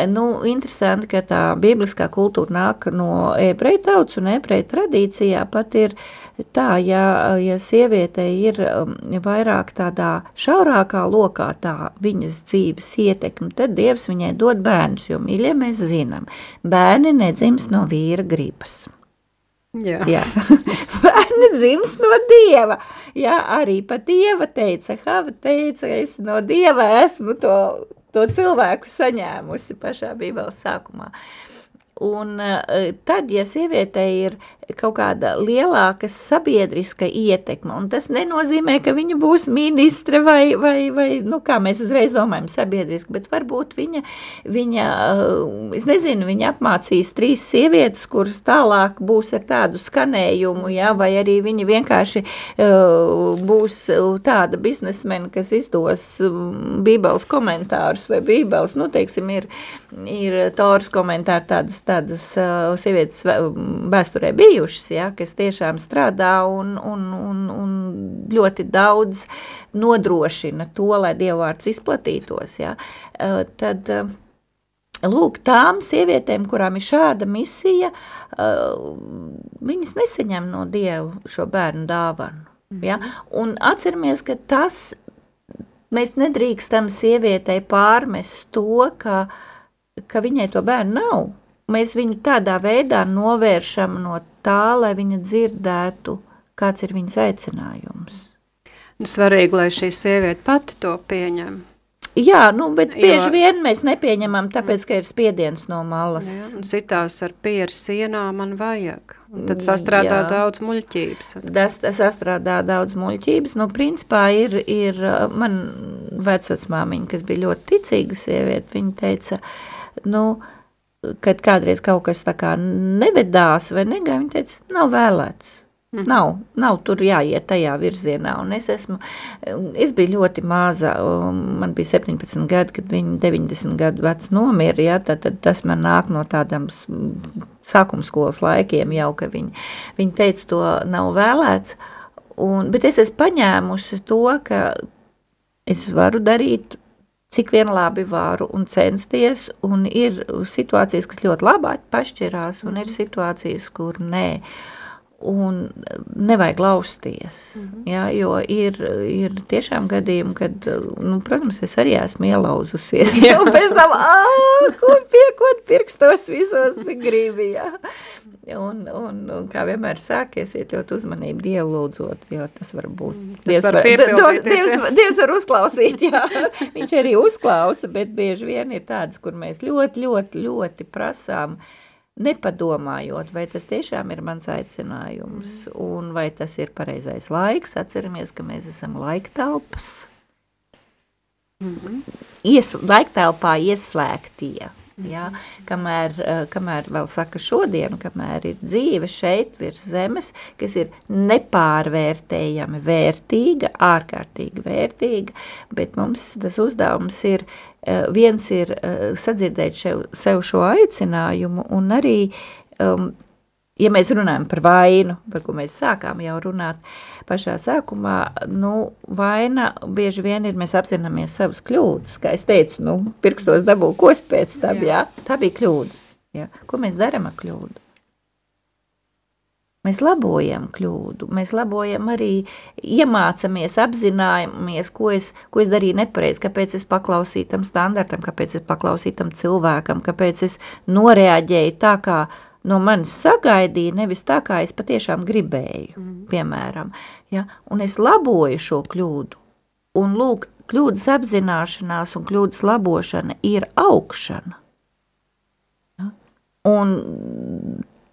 Nu, interesanti, ka tā bibliskā kultūra nāk no ebreju tautas un ebreju tradīcijā pat ir tā, ja, ja sieviete ir um, vairāk tādā šaurākā lokā tā viņas dzīves ietekme, tad Dievs viņai dod bērnus, jo, mīļie, mēs zinām, bērni nedzims no vīra gribas. Jā. Jā. Bērni dzims no Dieva. Jā, arī pat Dieva teica, Hava teica, es no Dieva esmu to, to cilvēku saņēmusi pašā bībeles sākumā. Un uh, tad, ja sievietei ir kaut kāda lielāka sabiedriska ietekme. Un tas nenozīmē, ka viņa būs ministre vai, vai, vai nu, kā mēs uzreiz domājam, sabiedriski, bet varbūt viņa, viņa uh, es nezinu, viņa apmācīs trīs sievietes, kuras tālāk būs ar tādu skanējumu, ja, vai arī viņa vienkārši uh, būs tāda biznesmena, kas izdos um, bībeles komentārus vai bībeles, nu, teiksim, ir, ir Toras komentāri tādas, tādas uh, sievietes vēsturē bijušas, bijušas, ja, kas tiešām strādā un, un, un, un ļoti daudz nodrošina to, lai dievvvārds izplatītos, ja, tad lūk, tām sievietēm, kurām ir šāda misija, viņas nesaņem no Dieva šo bērnu dāvanu. Ja? Un atceramies, ka tas, mēs nedrīkstam sievietei pārmest to, ka, ka viņai to bērnu nav. Mēs viņu tādā veidā novēršam no tā, lai viņa dzirdētu, kāds ir viņas aicinājums. Nu, svarīgi, lai šī sieviete pati to pieņem. Jā, nu, bet bieži jo, vien mēs nepieņemam, tāpēc, ka ir spiediens no malas. Jā, citās ar pieru sienā man vajag. Un tad sastrādā jā. daudz muļķības. Tas, tas sastrādā daudz muļķības. Nu, principā ir, ir man vecacmāmiņa, kas bija ļoti ticīga sieviete, viņa teica, nu, uh, kad kādreiz kaut kas tā kā nevedās vai negāja, viņa teica, nav vēlēts. Mm. Nav, nav tur jāiet tajā virzienā, un es esmu, es biju ļoti maza, man bija 17 gadi, kad viņa 90 gadu vecs nomira, ja, tad, tad tas man nāk no tādām sākumskolas laikiem jau, ka viņa, viņa teica, to nav vēlēts, un, bet es esmu paņēmusi to, ka es varu darīt cik vien labi varu un censties, un ir situācijas, kas ļoti labi pašķirās, un ir mhm. situācijas, kur nē. Un nevajag lausties, mm -hmm. ja, jo ir, ir tiešām gadījumi, kad, nu, protams, es arī esmu ielauzusies, ja, un pēc tam, ko piekot pirkstos visos, cik gribi, ja. Un, un, un kā vienmēr sāk, esiet ļoti uzmanību Dievu lūdzot, jo tas var būt. Mm, tas Dievs, var var, Dievs, Dievs var uzklausīt, jā. Viņš arī uzklausa, bet bieži vien ir tādas, kur mēs ļoti, ļoti, ļoti prasām, nepadomājot, vai tas tiešām ir mans aicinājums, mm. un vai tas ir pareizais laiks. Atceramies, ka mēs esam laiktelpas. Mm -hmm. Ies, laiktelpā ieslēgtie Ja? Kamēr, eh, kamēr vēl saka šodien, kamēr ir dzīve šeit virs zemes, kas ir nepārvērtējami vērtīga, ārkārtīgi vērtīga, bet mums tas uzdevums ir, eh, viens ir eh, sadzirdēt šev, sev šo aicinājumu un arī um, ja mēs runājam par vainu, par ko mēs sākām jau runāt pašā sākumā, nu, vaina bieži vien ir, mēs apzināmies savas kļūdas, kā es teicu, nu, pirkstos dabū kos pēc tam, jā. jā, tā bija kļūda, jā. Ko mēs daram ar kļūdu? Mēs labojam kļūdu, mēs labojam arī, iemācāmies, apzināmies, ko es, ko es darīju nepareizi, kāpēc es paklausīju tam standartam, kāpēc es paklausīju tam cilvēkam, kāpēc es noreaģēju tā, kā no manis sagaidīja, nevis tā, kā es patiešām gribēju, mm. piemēram. Ja? Un es laboju šo kļūdu. Un lūk, kļūdas apzināšanās un kļūdas labošana ir augšana. Ja? Un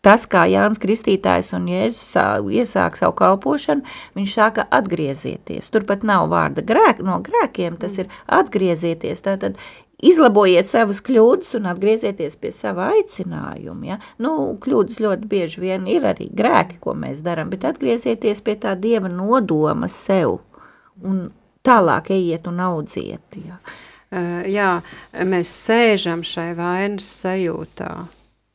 tas, kā Jānis Kristītājs un Jēzus iesāk savu kalpošanu, viņš sāka atgriezieties. Turpat nav vārda grēk, no grēkiem, tas ir atgriezieties. Tātad izlabojiet savas kļūdas un atgriezieties pie sava aicinājuma. Ja? Nu, kļūdas ļoti bieži vien ir arī grēki, ko mēs darām, bet atgriezieties pie tā Dieva nodoma sev un tālāk ejiet un audziet. Ja? Uh, jā, mēs sēžam šai vainas sajūtā.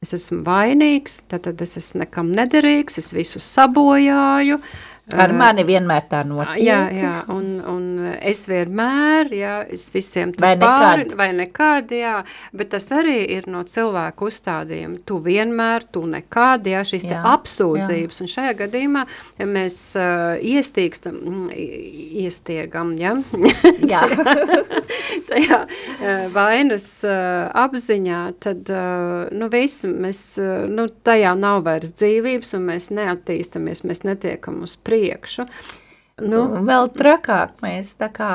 Es esmu vainīgs, tad, tad es esmu nekam nederīgs, es visu sabojāju, uh, Ar mani vienmēr tā notiek. Jā, jā, un, un es vienmēr, jā, es visiem tur vai pāri, nekad. vai nekad, jā, bet tas arī ir no cilvēku uzstādījuma. Tu vienmēr, tu nekad, jā, šīs jā, te apsūdzības, jā. un šajā gadījumā mēs uh, iestīgstam, iestiegam, jā, jā. tajā uh, vainas uh, apziņā, tad, uh, nu, viss, mēs, uh, nu, tajā nav vairs dzīvības, un mēs neattīstamies, mēs netiekam uz priekšu priekšu. Nu, vēl trakāk mēs tā kā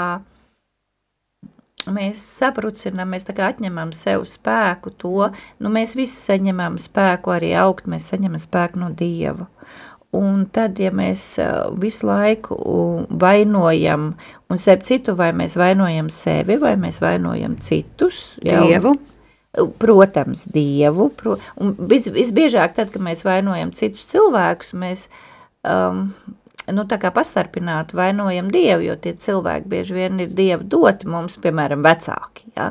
mēs saprucinām, mēs atņemam sev spēku to, nu mēs visi saņemam spēku arī augt, mēs saņemam spēku no Dieva. Un tad, ja mēs visu laiku vainojam, un sev citu, vai mēs vainojam sevi, vai mēs vainojam citus, Dievu. Jau, protams, Dievu. Pro, un vis, visbiežāk tad, kad mēs vainojam citus cilvēkus, mēs um, nu, pastarpināti vainojam Dievu, jo tie cilvēki bieži vien ir Dieva doti mums, piemēram, vecāki, ja?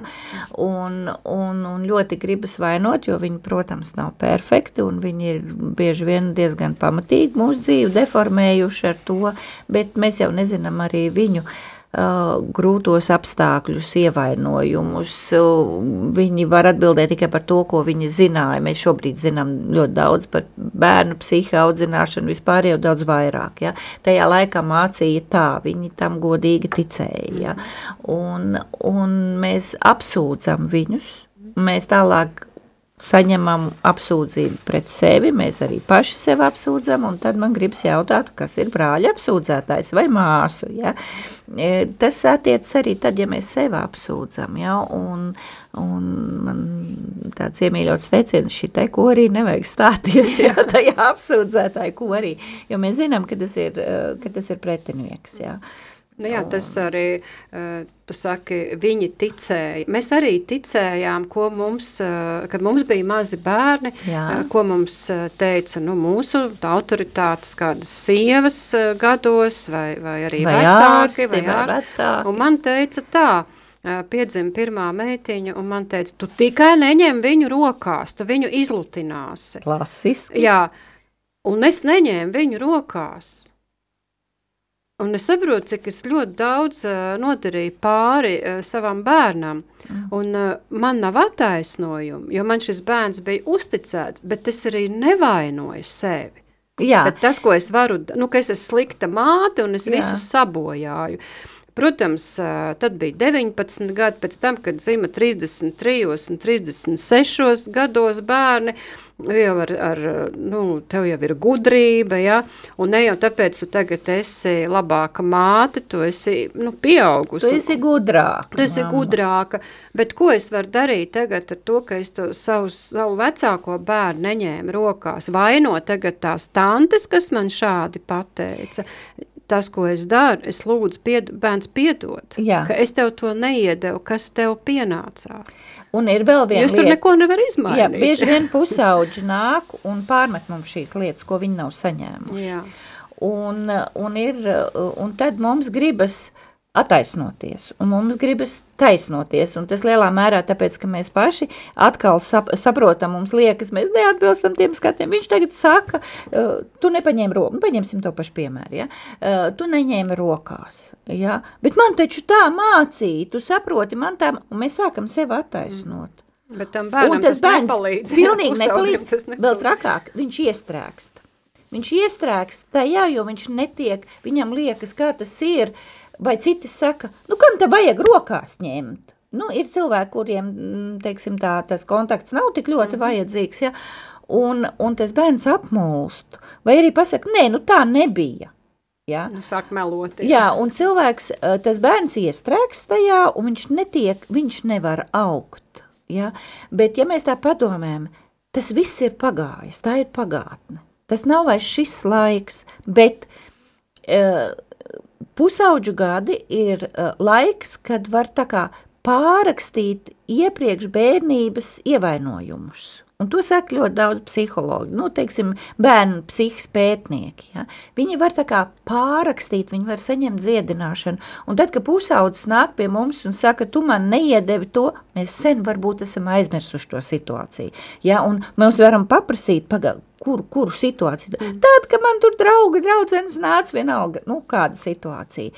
un, un, un ļoti gribas vainot, jo viņi, protams, nav perfekti, un viņi ir bieži vien diezgan pamatīgi mūsu dzīvi deformējuši ar to, bet mēs jau nezinām arī viņu grūtos apstākļus, ievainojumus. Uh, viņi var atbildēt tikai par to, ko viņi zināja. Mēs šobrīd zinām ļoti daudz par bērnu psihi audzināšanu, vispār jau daudz vairāk. Ja? Tajā laikā mācīja tā, viņi tam godīgi ticēja. Ja? Un, un mēs apsūdzam viņus, mēs tālāk saņemam apsūdzību pret sevi, mēs arī paši sevi apsūdzam, un tad man gribas jautāt, kas ir brāļa apsūdzētājs vai māsu, ja? E, tas attiec arī tad, ja mēs sevi apsūdzam, ja? un, un man tāds iemīļots teiciens, šitai korī nevajag stāties, ja, tajā apsūdzētāji korī, jo mēs zinām, ka tas ir, e, ka tas ir pretinieks, ja. Nu jā, tas arī, uh, tu saki, viņi ticēja. Mēs arī ticējām, ko mums, uh, kad mums bija mazi bērni, jā. uh, ko mums teica nu, mūsu autoritātes kādas sievas gados vai, vai arī vai vecāki. Ārsti, vai ārsti. vecāki. Un man teica tā, piedzima pirmā meitiņa, un man teica, tu tikai neņem viņu rokās, tu viņu izlutināsi. Klasiski. Jā, un es neņēmu viņu rokās. Un es saprotu, cik es ļoti daudz uh, nodarīju pāri uh, savam bērnam. Mm. Un uh, man nav attaisnojumu, jo man šis bērns bija uzticēts, bet es arī nevainoju sevi. Jā. Bet tas, ko es varu, nu, ka es esmu slikta māte un es Jā. visu sabojāju. Protams, tad bija 19 gadi pēc tam, kad dzima 33 un 36 gados bērni, uh, jau ar, ar, nu, tev jau ir gudrība, ja, un ne jau tāpēc tu tagad esi labāka māte, tu esi, nu, pieaugusi. Tu esi gudrāka. Tu esi mama. gudrāka, bet ko es varu darīt tagad ar to, ka es to savu, savu vecāko bērnu neņēmu rokās, vaino tagad tās tantes, kas man šādi pateica, tas, ko es daru, es lūdzu pied, bērns piedot, Jā. ka es tev to neiedevu, kas tev pienācās. Un ir vēl viena Jūs lieta. tur neko nevar izmainīt. Jā, bieži vien pusauģi nāk un pārmet mums šīs lietas, ko viņi nav saņēmuši. Jā. Un, un, ir, un tad mums gribas attaisnoties, un mums gribas taisnoties, un tas lielā mērā tāpēc, ka mēs paši atkal sap, saprotam, mums liekas, mēs neatbilstam tiem skatiem, viņš tagad saka, uh, tu nepaņēmi roku, nu, paņemsim to pašu piemēru, ja? uh, tu neņēmi rokās, ja? bet man taču tā mācīja, tu saproti, man tā, un mēs sākam sevi attaisnot. Mm. Bet tam bērnam un tas, tas bērns nepalīdz. Pilnīgi nepalīdz, tas nepalīdz. vēl trakāk, viņš iestrēgst. Viņš iestrēgst tajā, jo viņš netiek, viņam liekas, kā tas ir, vai citi saka, nu kam te vajag rokās ņemt? Nu, ir cilvēki, kuriem, mm, teiksim tā, tas kontakts nav tik ļoti Mhm. vajadzīgs, ja? un, un tas bērns apmulst, vai arī pasaka, nē, nu tā nebija. Ja? Nu, sāk melot. Jā, un cilvēks, eh, tas bērns iestrēgs tajā, un viņš netiek, viņš nevar augt. Ja? Bet, ja mēs tā padomājam, tas viss ir pagājis, tā ir pagātne. Tas nav vairs šis laiks, bet uh, pusauģu gadi ir uh, laiks, kad var tā kā pārakstīt iepriekš bērnības ievainojumus. Un to saka ļoti daudz psihologi, nu, teiksim, bērnu psihas pētnieki. Ja? Viņi var tā kā pārakstīt, viņi var saņemt dziedināšanu. Un tad, kad pusaudzis nāk pie mums un saka, tu man neiedevi to, mēs sen varbūt esam aizmirsuši to situāciju. Ja? Un mēs varam paprasīt, paga, kuru, kuru situāciju. Mm. Tad, kad man tur draugi, draudzenes nāca vienalga, nu, kāda situācija.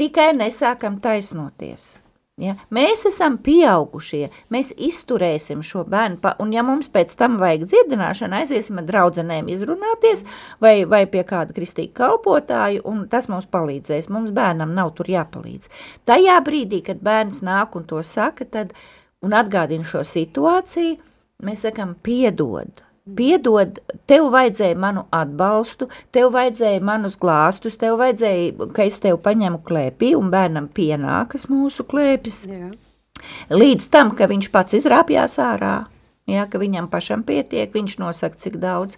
Tikai nesākam taisnoties. Ja? Mēs esam pieaugušie, mēs izturēsim šo bērnu, pa, un ja mums pēc tam vajag dziedināšanu, aiziesim ar draudzenēm izrunāties vai, vai pie kāda kristīga kalpotāju, un tas mums palīdzēs. Mums bērnam nav tur jāpalīdz. Tajā brīdī, kad bērns nāk un to saka, tad, un atgādina šo situāciju, mēs sakam piedod. Piedod, tev vajadzēja manu atbalstu, tev vajadzēja manus glāstus, tev vajadzēja, ka es tev paņemu klēpī, un bērnam pienākas mūsu klēpis. Jā. Līdz tam, ka viņš pats izrāpjās ārā, ja, ka viņam pašam pietiek, viņš nosaka, cik daudz,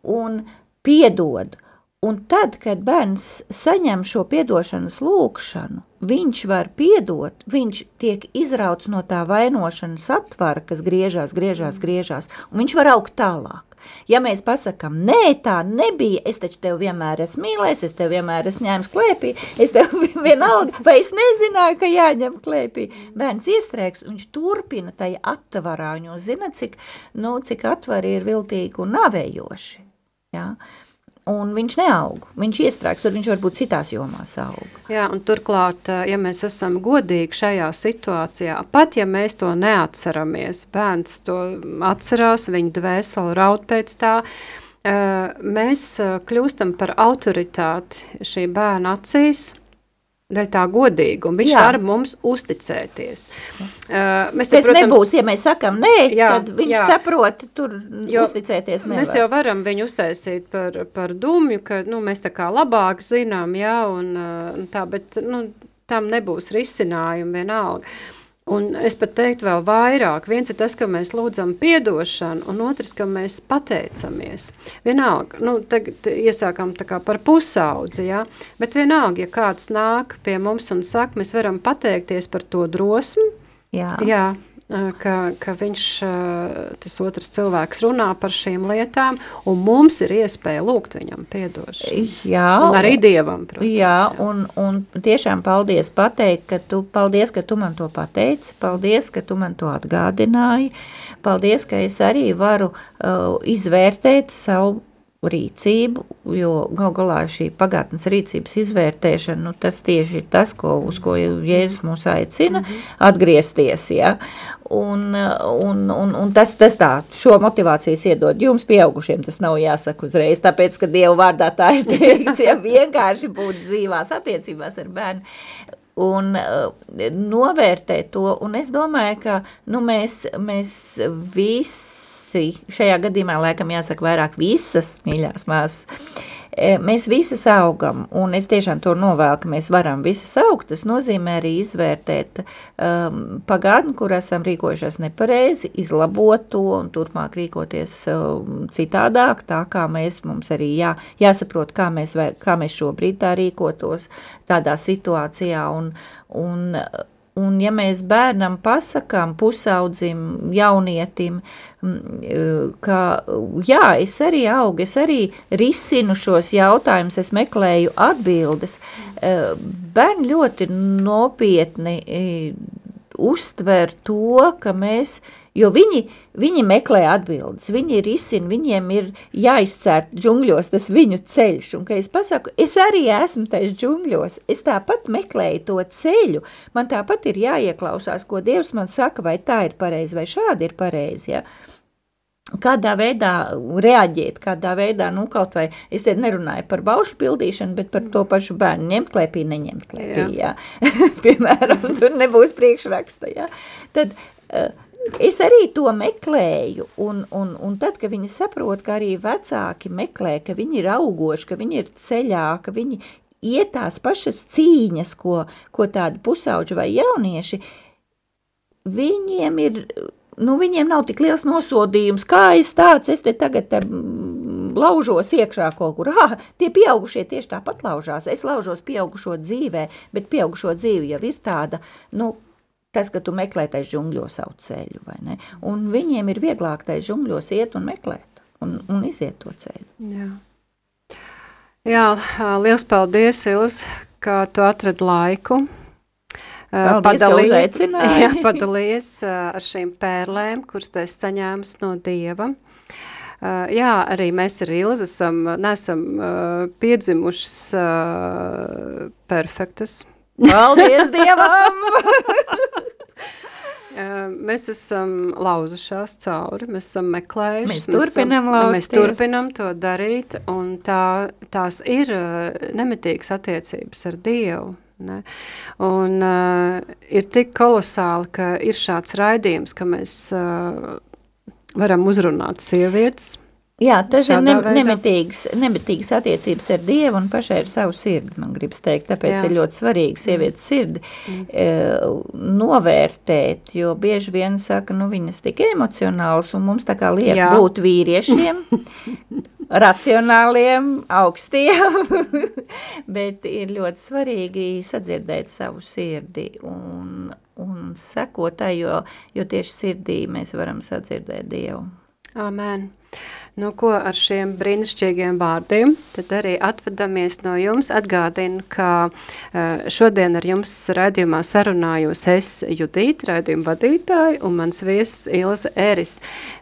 un piedod. Un tad, kad bērns saņem šo piedošanas lūkšanu, viņš var piedot, viņš tiek izrauts no tā vainošanas atvara, kas griežās, griežās, griežās, un viņš var augt tālāk. Ja mēs pasakām, nē, tā nebija, es taču tev vienmēr esmu mīlējis, es tev vienmēr esmu ņēmis klēpī, es tev vienalga, vai es nezināju, ka jāņem klēpī. Bērns iestrēgs, viņš turpina tajā atvarā, un jūs zināt, cik, nu, cik atvari ir viltīgi un navējoši. Ja? Un viņš neaug, viņš iestrēgs, tur viņš varbūt citās jomās aug. Jā, un turklāt, eh, ja mēs esam godīgi šajā situācijā, pat ja mēs to neatceramies, bērns to atcerās, viņa dvēseli raud pēc tā, eh, mēs eh, kļūstam par autoritāti šī bērna acīs, Dēļ tā godīguma. Viņš Jā. Var mums uzticēties. Uh, mēs, Tas nebūs, ja mēs sakam nē, Jā, tad viņš jā. saprot, tur Jo uzticēties nevar. Mēs jau varam viņu uztaisīt par, par dumju, ka nu, mēs tā kā labāk zinām, jā, un, uh, un tā, bet nu, tam nebūs risinājumu vienalga. Un es pat teiktu vēl vairāk. Viens ir tas, ka mēs lūdzam piedošanu, un otrs, ka mēs pateicamies. Vienalga, nu, tagad iesākam par pusaudzi, ja? bet vienalga, ja kāds nāk pie mums un saka, mēs varam pateikties par to drosmi, jā. Jā, ka, ka viņš, tas otrs cilvēks runā par šīm lietām, un mums ir iespēja lūgt viņam piedošanu. Jā, Un arī Dievam, protams. Jā, un, un tiešām paldies pateikt, ka tu, paldies, ka tu man to pateici, paldies, ka tu man to atgādināji, paldies, ka es arī varu uh, izvērtēt savu rīcību, jo gal galā šī pagātnes rīcības izvērtēšana, nu, tas tieši ir tas, ko, uz ko Jēzus mūs aicina, mm -hmm. atgriezties, ja, un, un, un, un tas, tas tā, šo motivācijas iedod jums pieaugušiem, tas nav jāsaka uzreiz, tāpēc, ka Dievu vārdā tā ir teikts, ja vienkārši būt dzīvās attiecībās ar bērnu, un uh, novērtēt to, un es domāju, ka, nu, mēs, mēs visi, šajā gadījumā laikam jāsaka vairāk visas mīļās māsas, mēs visas augam, un es tiešām to novēlu, ka mēs varam visas augt, tas nozīmē arī izvērtēt um, pagātni, kur esam rīkojušies nepareizi, izlabot to un turpmāk rīkoties um, citādāk, tā kā mēs mums arī jā, jāsaprot, kā mēs, vai, kā mēs šobrīd tā rīkotos tādā situācijā, un, un Un ja mēs bērnam pasakām, pusaudzim, jaunietim, ka jā, es arī augu, es arī risinu šos jautājumus, es meklēju atbildes, bērni ļoti nopietni uztver to, ka mēs Jo viņi, viņi meklē atbildes, viņi ir izsina, viņiem ir jāizcērt džungļos tas viņu ceļš. Un, kad es pasaku, es arī esmu tajos džungļos, es tāpat meklēju to ceļu, man tāpat ir jāieklausās, ko Dievs man saka, vai tā ir pareizi, vai šādi ir pareizi, ja? Kādā veidā reaģēt, kādā veidā, nu, kaut vai es te nerunāju par baušu pildīšanu, bet par to pašu bērnu ņemt klēpī, neņemt klēpī, jā. jā. Piemēram, tur nebūs priekšraksta, jā. Tad, uh, es arī to meklēju, un, un, un tad, kad viņi saprot, ka arī vecāki meklē, ka viņi ir augoši, ka viņi ir ceļā, ka viņi iet tās pašas cīņas, ko, ko tādi pusauģi vai jaunieši, viņiem ir, nu, viņiem nav tik liels nosodījums, kā es tāds, es te tagad te laužos iekšā kaut kur, ah, tie pieaugušie tieši tāpat laužās, es laužos pieaugušo dzīvē, bet pieaugušo dzīve jau ir tāda, nu, tas, ka tu meklē tais džungļos savu ceļu, vai ne? Un viņiem ir vieglāk tais džungļos iet un meklēt un, un iziet to ceļu. Jā. Jā, liels paldies, Ilz, ka tu atradi laiku. Paldies, padalījies, jā, padalījies ar šīm pērlēm, kuras tu esi saņēmis no Dieva. Uh, jā, arī mēs ar Ilzi esam, nesam uh, piedzimušas uh, perfektas. Paldies Dievam! Mēs esam lauzušās cauri, mēs esam meklējuši. Mēs, mēs turpinam lauzties. Mēs turpinam to darīt, un tā, tās ir nemitīgas attiecības ar Dievu. Ne? Un uh, ir tik kolosāli, ka ir šāds raidījums, ka mēs uh, varam uzrunāt sievietes, Jā, tas ir ne, nemitīgs, nemitīgs attiecības ar Dievu un pašai ar savu sirdi, man gribas teikt. Tāpēc Jā. ir ļoti svarīgi sievietes sirdi mm. e, novērtēt, jo bieži vien saka, nu viņas tik emocionāls un mums tā kā liek Jā. būt vīriešiem, racionāliem, augstiem, bet ir ļoti svarīgi sadzirdēt savu sirdi un, un sekot tai, jo, jo tieši sirdī mēs varam sadzirdēt Dievu. Amen. Nu, ko ar šiem brīnišķīgiem vārdiem, tad arī atvedamies no jums. Atgādinu, ka uh, šodien ar jums raidījumā sarunājos es Judīta, raidījuma vadītāja, un mans viesis Ilze Eris.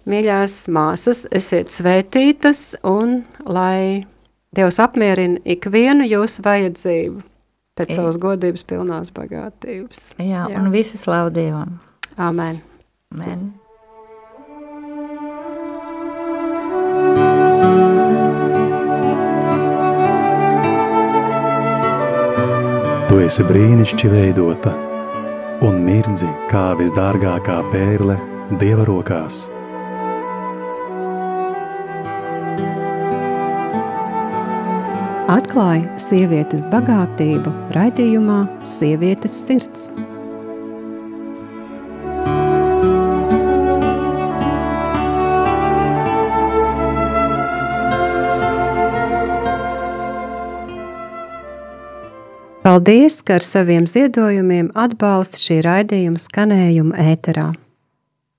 Mīļās māsas, esiet svētītas, un lai Dievs apmierina ikvienu jūsu vajadzību pēc savas godības pilnās bagātības. Jā, Jā. un visas Dievam. Amen. Amen. Tu esi brīnišķīgi veidota un mirdzi kā visdārgākā pērle Dieva rokās. Atklāja sievietes bagātību raidījumā Sievietes sirds. Paldies, ka ar saviem ziedojumiem atbalsta šī raidījuma skanējumu ēterā.